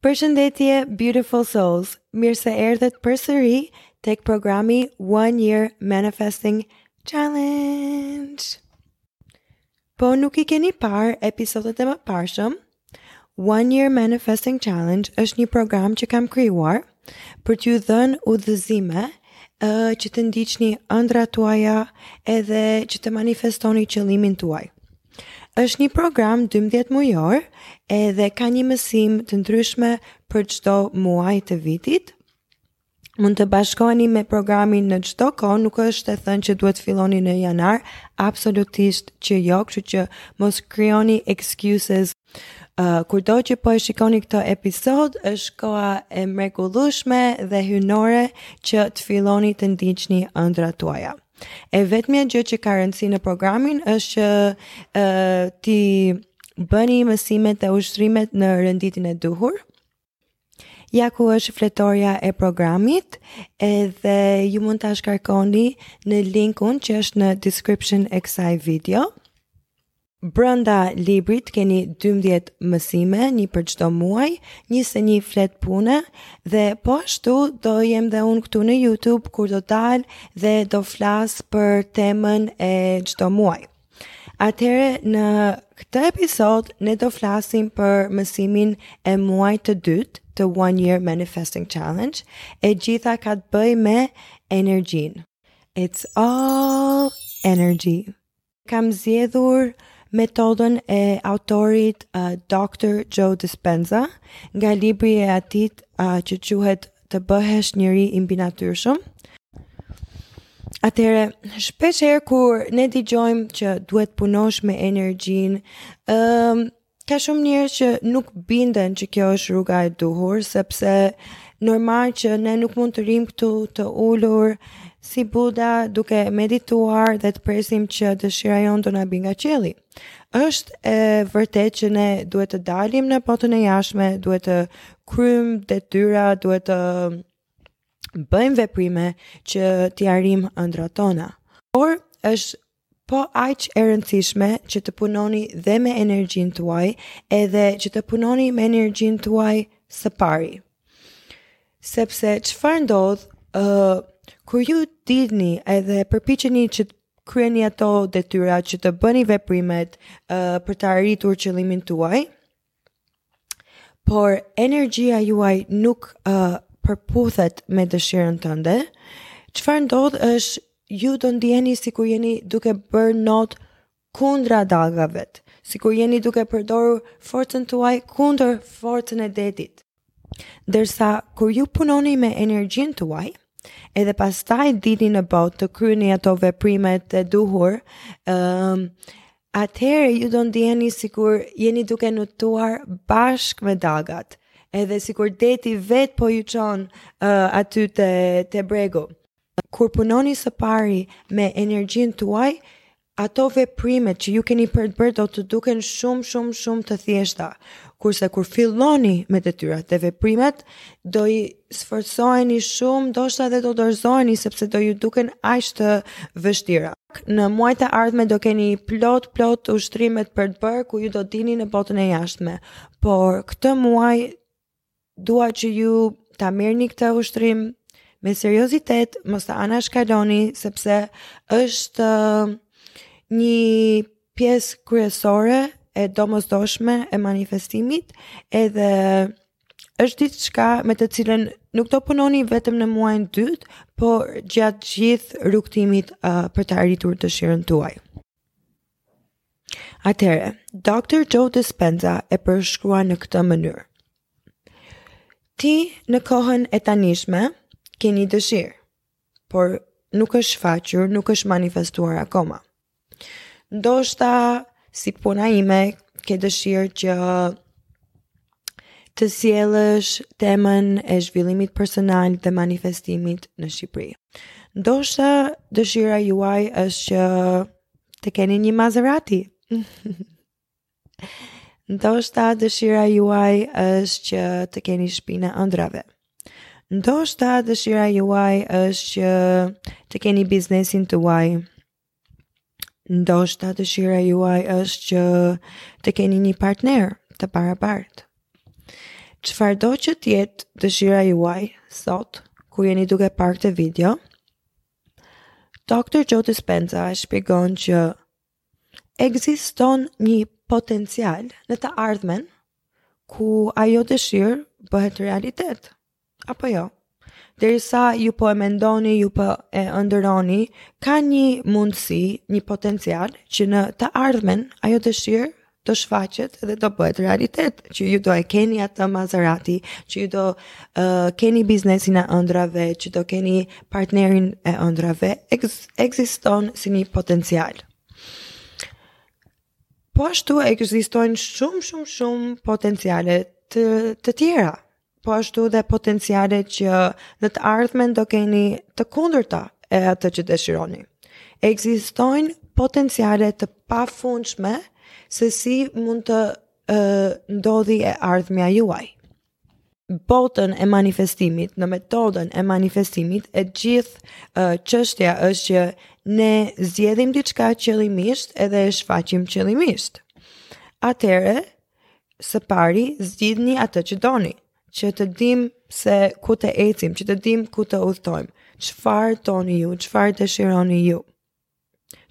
Përshëndetje Beautiful Souls, mirë se erdhët përsëri tek programi One Year Manifesting Challenge. Po nuk i keni parë episodet e mëparshëm, One Year Manifesting Challenge është një program që kam krijuar, për t'ju dhënë udhëzime, ë, që të ndiqni ëndrrat tuaja edhe që të manifestoni qëllimin tuaj. Është një program 12 mujor edhe ka një mësim të ndryshme për çdo muaj të vitit. Mund të bashkoheni me programin në çdo kohë, nuk është e thënë që duhet të filloni në janar, absolutisht që jo, kështu që mos krijoni excuses Uh, kurdo që po e shikoni këtë episod, është koha e mrekullueshme dhe hyjnore që të filloni të ndiqni ëndrrat tuaja. E vetmja gjë që ka rëndësi në programin është që uh, t'i bëni mësimet dhe ushtrimet në renditjen e duhur, Ja ku është fletorja e programit edhe ju mund ta shkarkoni në linkun që është në description e kësaj video. Brenda librit keni 12 mësime, një për çdo muaj, një se një fletë pune dhe po ashtu do jem dhe unë këtu në Youtube kur do dal dhe do flas për temën e çdo muaji. Atëherë në këtë episod ne do flasim për mësimin e muajit të dytë të One Year Manifesting Challenge. E gjitha ka të bëjë me energjinë. It's all energy. Kam zgjedhur metodën e autorit uh, Dr. Joe Dispenza nga libri e atij uh, që quhet të bëhesh njeri i mbinatyrshëm. Atëherë, shpeshherë kur ne dëgjojmë që duhet punosh me energjinë, ë um, ka shumë njerëz që nuk binden që kjo është rruga e duhur, sepse normal që ne nuk mund të rrimë këtu të ulur si Buda duke medituar dhe të presim që dëshira jonë do na bjerë nga qielli. Është e vërtetë që ne duhet të dalim në botën e jashtme, duhet të kryejmë detyra, duhet të bëjmë veprime që t'i arrijmë ëndrrat tona. Por është po aq e rëndësishme që të punoni dhe me energjinë tuaj, edhe që të punoni me energjinë tuaj së pari. Sepse çfarë ndodh, ë uh, kur ju dilni edhe përpiqeni që kryeni ato detyra që të bëni veprimet uh, për të arritur qëllimin tuaj, por energjia juaj nuk uh, përputhet me dëshirën tënde, çfarë ndodh është ju do ndiheni sikur jeni duke bërë not kundra dallgëve, sikur jeni duke përdorur forcën tuaj kundër forcën e detit. Ndërsa kur ju punoni me energjinë tuaj, edhe pastaj dilni në botë të kryeni ato veprimet e duhur, um, atëherë ju do ndiheni sikur jeni duke notuar bashkë me dallgët, edhe sikur deti vetë po ju çon uh, aty te, te bregu. Kur punoni së pari me energjinë tuaj, Ato veprimet që ju keni për të bërë do të duken shumë shumë shumë të thjeshta, kurse kur filloni me detyrat dhe veprimet, do sforcoheni shumë, ndoshta edhe do dorëzoheni sepse do ju duken aq të vështira. Në muajt e ardhmë do keni plot plot ushtrime për të bërë ku ju do dilni në botën e jashtme, por këtë muaj Dua që ju ta merrni këtë ushtrim me seriozitet, mos ta anashkaloni sepse është uh, një pjesë kryesore e domosdoshme e manifestimit, edhe është diçka me të cilën nuk do punoni vetëm në muajin e dytë, por gjatë gjithë rrugëtimit uh, për të arritur dëshirën tuaj. Atëherë, Dr. Joe Dispenza e përshkruan në këtë mënyrë. Ti në kohën e tanishme ke një dëshirë, por nuk është shfaqur, nuk është manifestuar akoma. Ndoshta si puna ime ke dëshirë që të sjellësh temën e zhvillimit personal dhe manifestimit në Shqipëri. Ndoshta dëshira juaj është që të keni një Maserati. Ndoshta dëshira juaj është që të keni shpinë e ëndrrave. Ndoshta dëshira juaj është që të keni biznesin tuaj Ndoshta dëshira juaj është që të keni një partner të barabartë. Çfarëdo që të jetë dëshira juaj sot, kur jeni duke parë këtë video, Dr. Joe Dispenza e shpjegon që ekziston një potencial në të ardhmen ku ajo dëshirë bëhet realitet. Apo jo? Derisa ju po e mendoni, ju po e ëndërroni, ka një mundësi, një potencial që në të ardhmen ajo dëshirë do shfaqet dhe do bëhet realitet, që ju do e keni atë Maserati, që ju do uh, keni biznesin e ëndrave, që do keni partnerin e ëndrave, ekziston si një potencial. Po ashtu ekzistojnë shumë shumë shumë potenciale të tjera po ashtu dhe potenciale që në të ardhmen do keni të kundërtën e atë që dëshironi. Ekzistojnë potenciale të pafundshme se si mund të e, ndodhi e ardhmja juaj. Botën e manifestimit, në metodën e manifestimit, e gjithë çështja është që ne zgjedhim diçka qëllimisht edhe e shfaqim qëllimisht. Atëherë, Së pari, zgjidhni atë që doni, që të dim se ku të ecim, që të dim ku të udhëtojmë, çfarë doni ju, çfarë dëshironi ju.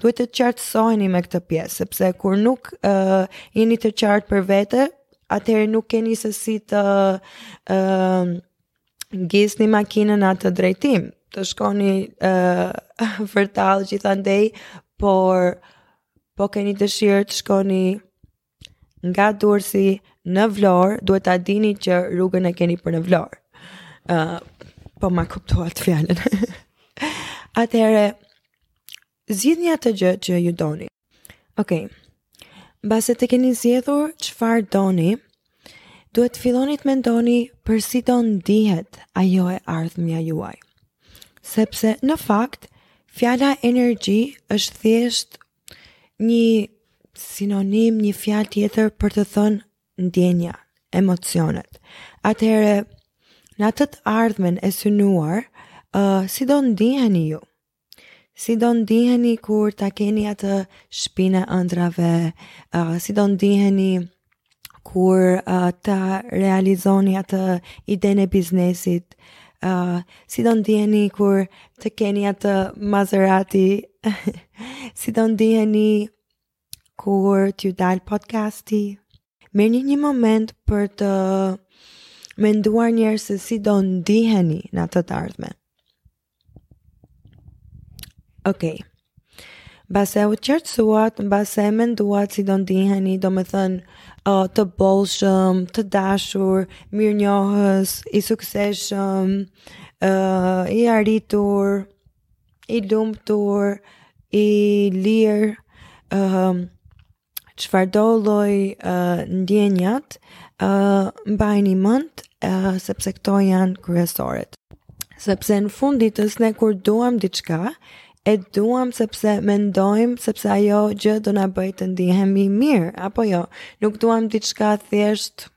Duhet të qartësoheni me këtë pjesë, sepse kur nuk uh, jeni të qartë për vete, atëherë nuk keni se si të uh, ngisni makinën në atë drejtim, të shkoni uh, vërdallë gjithandej, por po keni dëshirë të shkoni Nga Durrësi në Vlorë, duhet ta dini që rrugën e keni për në Vlorë. Ë, uh, po ma kuptuat fjalën. Atëherë zgjidhni atë gjë që ju doni. Okej. Mbasi të keni zgjedhur çfarë doni, duhet të filloni të mendoni për si do ndihet ajo e ardhmja juaj. Sepse në fakt fjala energji është thjesht Një sinonim, një fjalë tjetër për të thënë ndjenja, emocionet. Atëherë, në atë të ardhmen e synuar, uh, si do ndiheni ju? Si do ndiheni kur ta keni atë shpinë e ëndrrave? Uh, si do ndiheni kur uh, ta realizoni atë idenë e biznesit, uh, si do ndiheni kur të keni atë Maserati, si do ndiheni kur t'ju dalë podcasti. Merrni një moment për të menduar njëherë se si do ndiheni në atë të ardhme. Okej. Mbasi u qartësuat, mbasi e menduat si do ndiheni, domethënë uh, të bollshëm, të dashur, mirënjohës, i suksesshëm, uh, i arritur, i lumtur, i lirë, uh, çfarëdo lloj uh, ndjenjat uh, mbajni mend uh, sepse këto janë kryesoret sepse në fund të ditës ne kur duam diçka e duam sepse mendojmë sepse ajo gjë do na bëjë të ndihemi mirë apo jo nuk duam diçka thjesht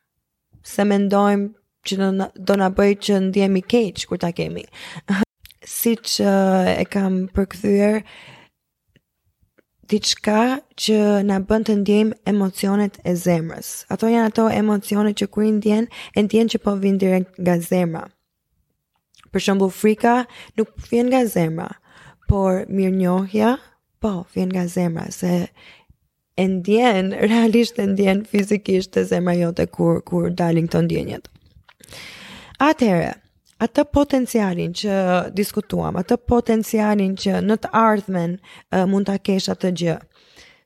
se mendojmë që do na, do na bëjë që ndihemi keq kur ta kemi siç uh, e kam përkthyer diçka që na bën të ndiejmë emocionet e zemrës. Ato janë ato emocionet që kur i ndjen, e ndjen që po vijnë direkt nga zemra. Për shembull, frika nuk vjen nga zemra, por mirënjohja po vjen nga zemra se e ndjen, realisht e ndjen fizikisht te zemra jote kur, kur dalin këto ndjenjat. Atëherë, atë potencialin që diskutuam, atë potencialin që në të ardhmen uh, mund ta kesh atë gjë,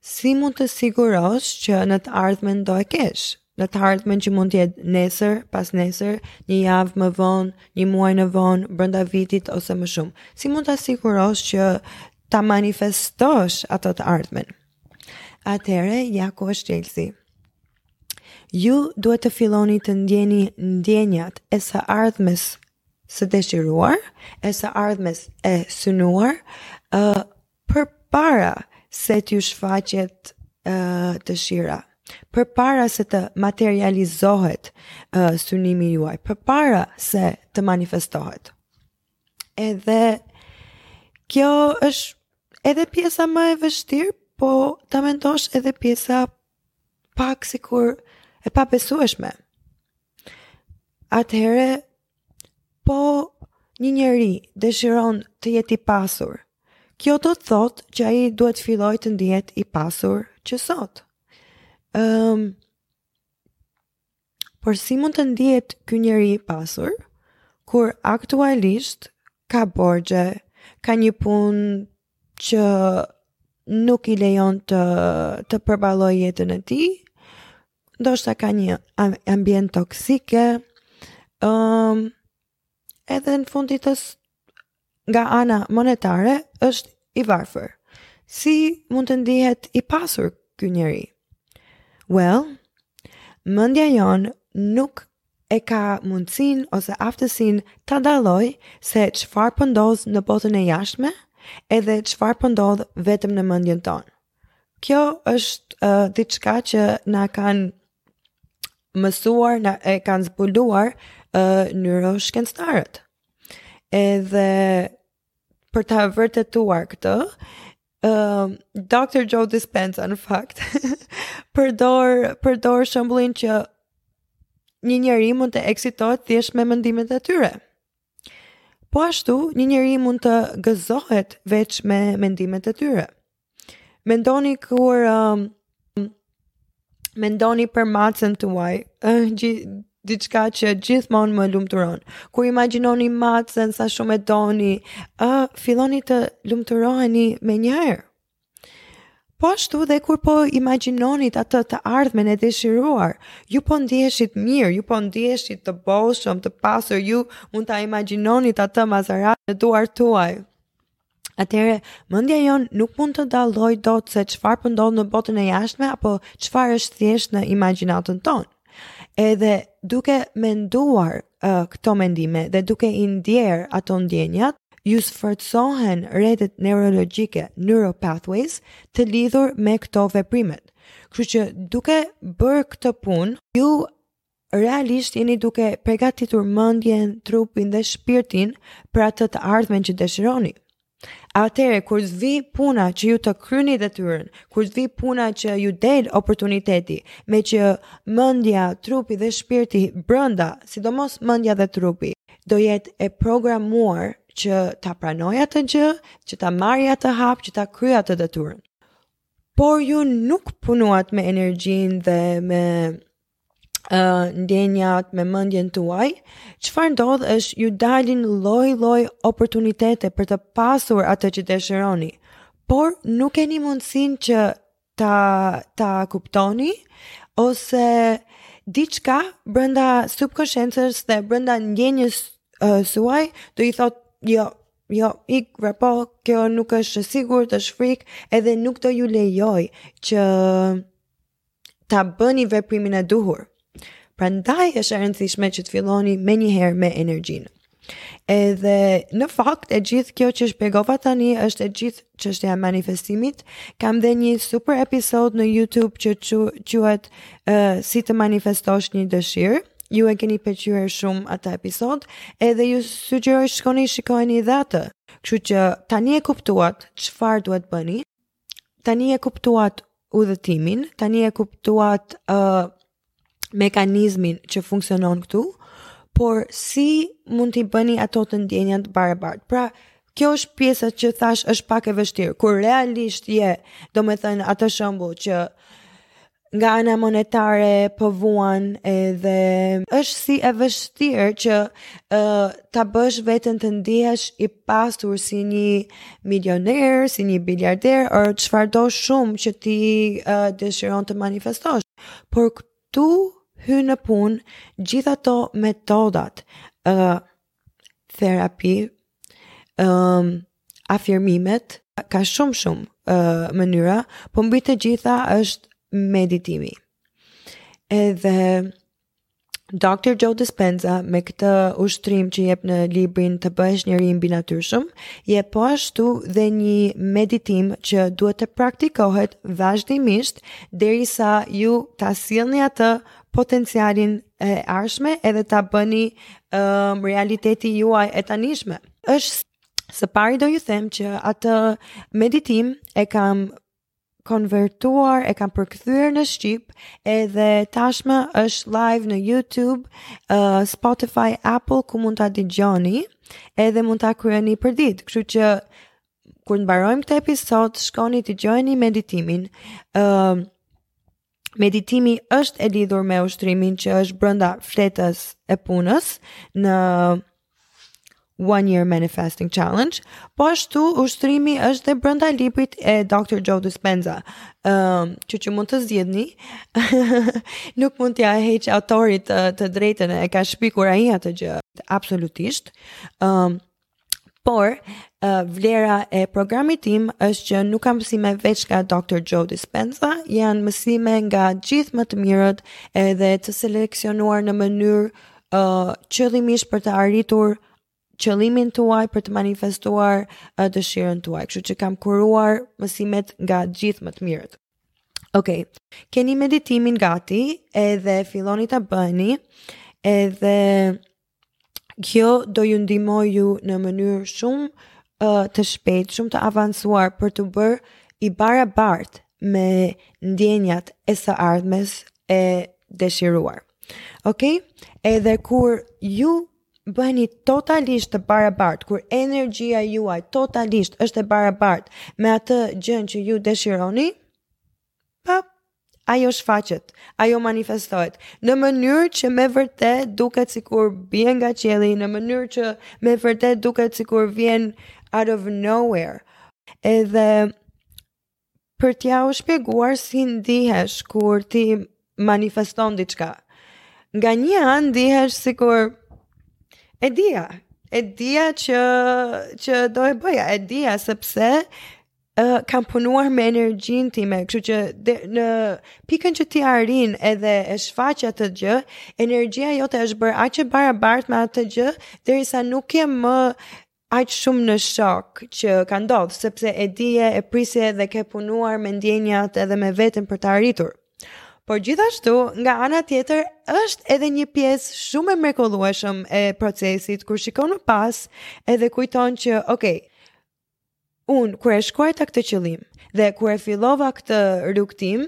si mund të sigurosh që në të ardhmen do e kesh? në të ardhmen që mund të jetë nesër, pasnesër, një javë më vonë, një muaj më vonë, brenda vitit ose më shumë. Si mund ta sigurosh që ta manifestosh atë të ardhmen? Atëherë, ja ku është çelësi. Ju duhet të filloni të ndjeni ndjenjat e së ardhmes së dëshiruar, e së ardhmes e synuar, ë uh, Përpara se t'ju shfaqet uh, dëshira, përpara se të materializohet uh, synimi juaj, përpara se të manifestohet. Edhe kjo është edhe pjesa më e vështirë, po ta mendosh edhe pjesa pak sikur e pabesueshme. Atëherë Po, një njeri dëshiron të jetë i pasur, kjo do të thotë që ai duhet të fillojë të ndihet i pasur që sot. Ëm um, Por si mund të ndihet ky njeri i pasur kur aktualisht ka borxhe, ka një punë që nuk i lejon të të përballojë jetën e tij, ndoshta ka një ambient toksike, um, edhe në fund të ditës nga ana monetare është i varfër. Si mund të ndihet i pasur ky njeri? Well, mendja jonë nuk e ka mundësinë ose aftësinë ta dallojë se çfarë po ndodh në botën e jashtme edhe çfarë po ndodh vetëm në mendjen tonë. Kjo është uh, diçka që na kanë mësuar, na e kanë zbuluar uh, neuroshkencëtarët. Edhe për ta vërtetuar këtë, um, Dr. Joe Dispenza në fakt përdor përdor shembullin që një njeri mund të eksitohet thjesht me mendimet e tyre. Po ashtu, një njeri mund të gëzohet veç me mendimet e tyre. Mendoni kur um, mendoni për macën tuaj, diçka që gjithmonë më lumturon. Kur imagjinoni macën sa shumë e doni, ë uh, filloni të lumturoheni menjëherë. Po ashtu dhe kur po imagjinonit atë të ardhmen e dëshiruar, ju po ndiheshit mirë, ju po ndiheshit të bollshëm, të pasur, ju mund ta imagjinonit atë Maserati në duart tuaja. Atëherë, mendja jonë nuk mund të dallojë dot se çfarë po ndodh në botën e jashtme apo çfarë është thjesht në imagjinatën tonë. Edhe duke menduar uh, këto mendime dhe duke i ndier ato ndjenjat, ju sforcohen rrjetet neurologjike, neuropathways, të lidhur me këto veprimet. Kështu që duke bërë këtë punë, ju realisht jeni duke përgatitur mendjen, trupin dhe shpirtin për atë të ardhmen që dëshironi. Atëherë, kur të vijë puna që ju të kryeni detyrën, kur të vijë puna që ju del oportuniteti, meqë mendja, trupi dhe shpirti brenda, sidomos mendja dhe trupi, do jetë e programuar që ta pranojë atë gjë, që ta marrë atë hap, që ta kryejë atë detyrën. Po ju nuk punuat me energjinë dhe me ndjenjat me mendjen tuaj, çfarë ndodh është ju dalin lloj-lloj oportunitete për të pasur atë që dëshironi, por nuk keni mundësinë që ta ta kuptoni ose diçka brenda subkoshiencës dhe brenda ndjenjës uh, suaj do i thotë jo jo ik vrapo kjo nuk është e sigurt është frikë edhe nuk do ju lejojë që ta bëni veprimin e duhur. Prandaj është e rëndësishme që të filloni menjëherë me energjinë. Edhe në fakt e gjithë kjo që shpjegova tani është e gjithë çështja e manifestimit. Kam dhe një super episod në Youtube që quhet uh, si të manifestosh një dëshirë. Ju e keni pëlqyer shumë atë episod, edhe ju sugjeroj shkoni shikojeni dhe atë. Kështu që tani e kuptuat çfarë duhet bëni, tani e kuptuat udhëtimin, tani e kuptuat uh, mekanizmin që funksionon këtu, por si mund t'i bëni ato të ndjenja të barabartë. Pra, kjo është pjesa që thash është pak e vështirë, kur realisht je, domethënë atë shembull që nga ana monetare po vuan edhe është si e vështirë që uh, ta bësh veten të ndihesh i pasur si një milioner, si një biliarder, or çfarëdo shumë që ti uh, dëshiron të manifestosh. Por këtu hyn në punë gjithë ato metodat uh, terapi, um, afirmimet, ka shumë shumë uh, mënyra, po mbi të gjitha është meditimi. Edhe Dr. Joe Dispenza me këtë ushtrim që jep në librin të bëhesh njeri i mbinatyrshëm, jep po ashtu dhe një meditim që duhet të praktikohet vazhdimisht derisa ju ta sillni atë potencialin e ardhme edhe ta bëni um, realiteti juaj e tanishme. Është së pari do ju them që atë meditim e kam konvertuar, e kam përkthyer në shqip, edhe tashmë është live në YouTube, uh, Spotify, Apple ku mund ta dëgjoni, edhe mund ta kryeni përditë. Kështu që kur të mbarojmë këtë episod, shkoni dëgjojeni meditimin. Ëm uh, meditimi është e lidhur me ushtrimin që është brenda fletës e punës në One Year Manifesting Challenge, po ashtu ushtrimi është dhe brenda librit e Dr. Joe Dispenza, um, që që mund të zgjidhni, nuk mund t'ia heq autorit të, të drejtën e ka shpikur ai atë gjë, absolutisht, um, Por, uh, vlera e programit tim është që nuk ka mësime veç nga Dr. Joe Dispenza, janë mësime nga gjithë më të mirët edhe të seleksionuar në mënyrë uh, qëllimisht për të arritur qëllimin tuaj për të manifestuar uh, dëshirën tuaj. Kështu që kam kuruar mësimet nga gjithë më të mirët. Ok, keni meditimin gati edhe filloni ta bëni edhe kjo do ju ndihmojë ju në mënyrë shumë uh, të shpejtë, shumë të avancuar për t'u bërë i barabart me ndjenjat e së ardhmes e dëshiruar. Ok? Edhe kur ju bëheni totalisht të barabartë, kur energjia juaj totalisht është e barabartë me atë gjënë që ju dëshironi, Po, ajo shfaqet, ajo manifestohet në mënyrë që me vërtet duket sikur bie nga qielli, në mënyrë që me vërtet duket sikur vjen out of nowhere. Edhe për t'jua shpjeguar si ndihesh kur ti manifeston diçka. Nga një anë ndihesh sikur e dia, e dia që që do e bëja, e dia sepse uh, kam punuar me energjinë time, kështu që dhe, në pikën që ti arrin edhe e shfaq atë gjë, energjia jote është bërë aq e barabartë me atë gjë derisa nuk je më aq shumë në shok që ka ndodhur, sepse e dije, e prisje dhe ke punuar me ndjenjat edhe me veten për ta arritur. Por gjithashtu, nga ana tjetër, është edhe një pjesë shumë e mrekullueshme e procesit kur shikon më pas edhe kujton që, okay, Unë, kur e shkuajta këtë qëllim, dhe kur e fillova këtë rrugëtim,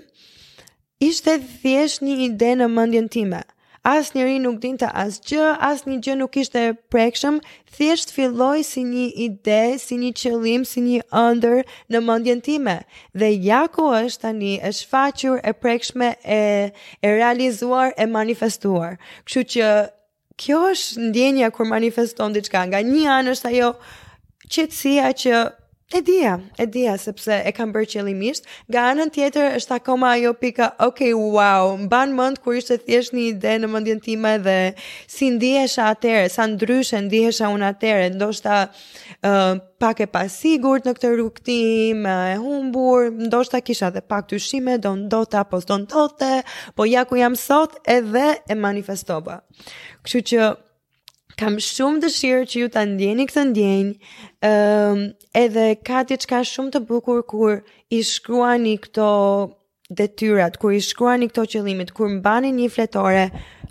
ishte thjesht një ide në mendjen time. Asnjëri nuk dinte asgjë, asnjë gjë nuk ishte prekshëm, thjesht filloi si një ide, si një qëllim, si një ëndërr në mendjen time. Dhe ja ku është tani e shfaqur, e prekshme, e, e realizuar, e manifestuar. Kështu që Kjo është ndjenja kur manifeston diçka. Nga një anë është ajo qetësia që E dija, e dija, sepse e kam bërë qëllimisht. Nga anën tjetër, është akoma ajo pika, ok, wow, mban mend kur ishte thjesht një ide në mendjen time dhe si ndihesha atëherë, sa ndryshe ndihesha unë atëherë, ndoshta ë uh, pak e pasigurt në këtë rrugëtim, e humbur, ndoshta kisha dhe pak dyshime, do ndodhte apo s'do ndodhte, po ja ku jam sot edhe e manifestova. Kështu që kam shumë dëshirë që ju ta ndjeni këtë ndjenjë, um, edhe ka diçka shumë të bukur kur i shkruani këto detyrat, kur i shkruani këto qëllimet, kur mbani një fletore,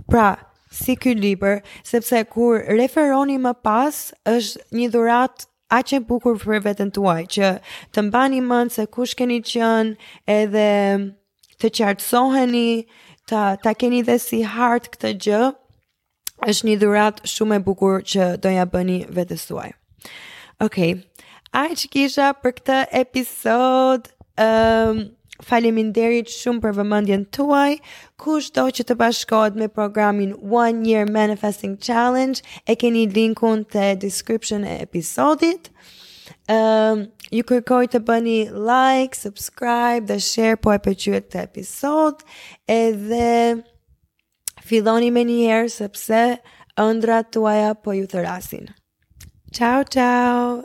pra, si ky libër, sepse kur referoni më pas, është një dhuratë aq e bukur për veten tuaj që të mbani mend se kush keni qenë edhe të qartësoheni, ta ta keni dhe si hartë këtë gjë, është një dhuratë shumë e bukur që do ia bëni vetes suaj. Okay. Aq kisha për këtë episod, um, Faleminderit shumë për vëmendjen tuaj. Kush do që të bashkohet me programin One Year Manifesting Challenge, e keni linkun te description e episodit. Um, ju kërkoj të bëni like, subscribe dhe share po e pëlqyet këtë episod. Edhe Filloni menjëherë sepse ëndrrat tuaja po ju thërrasin. Ciao ciao.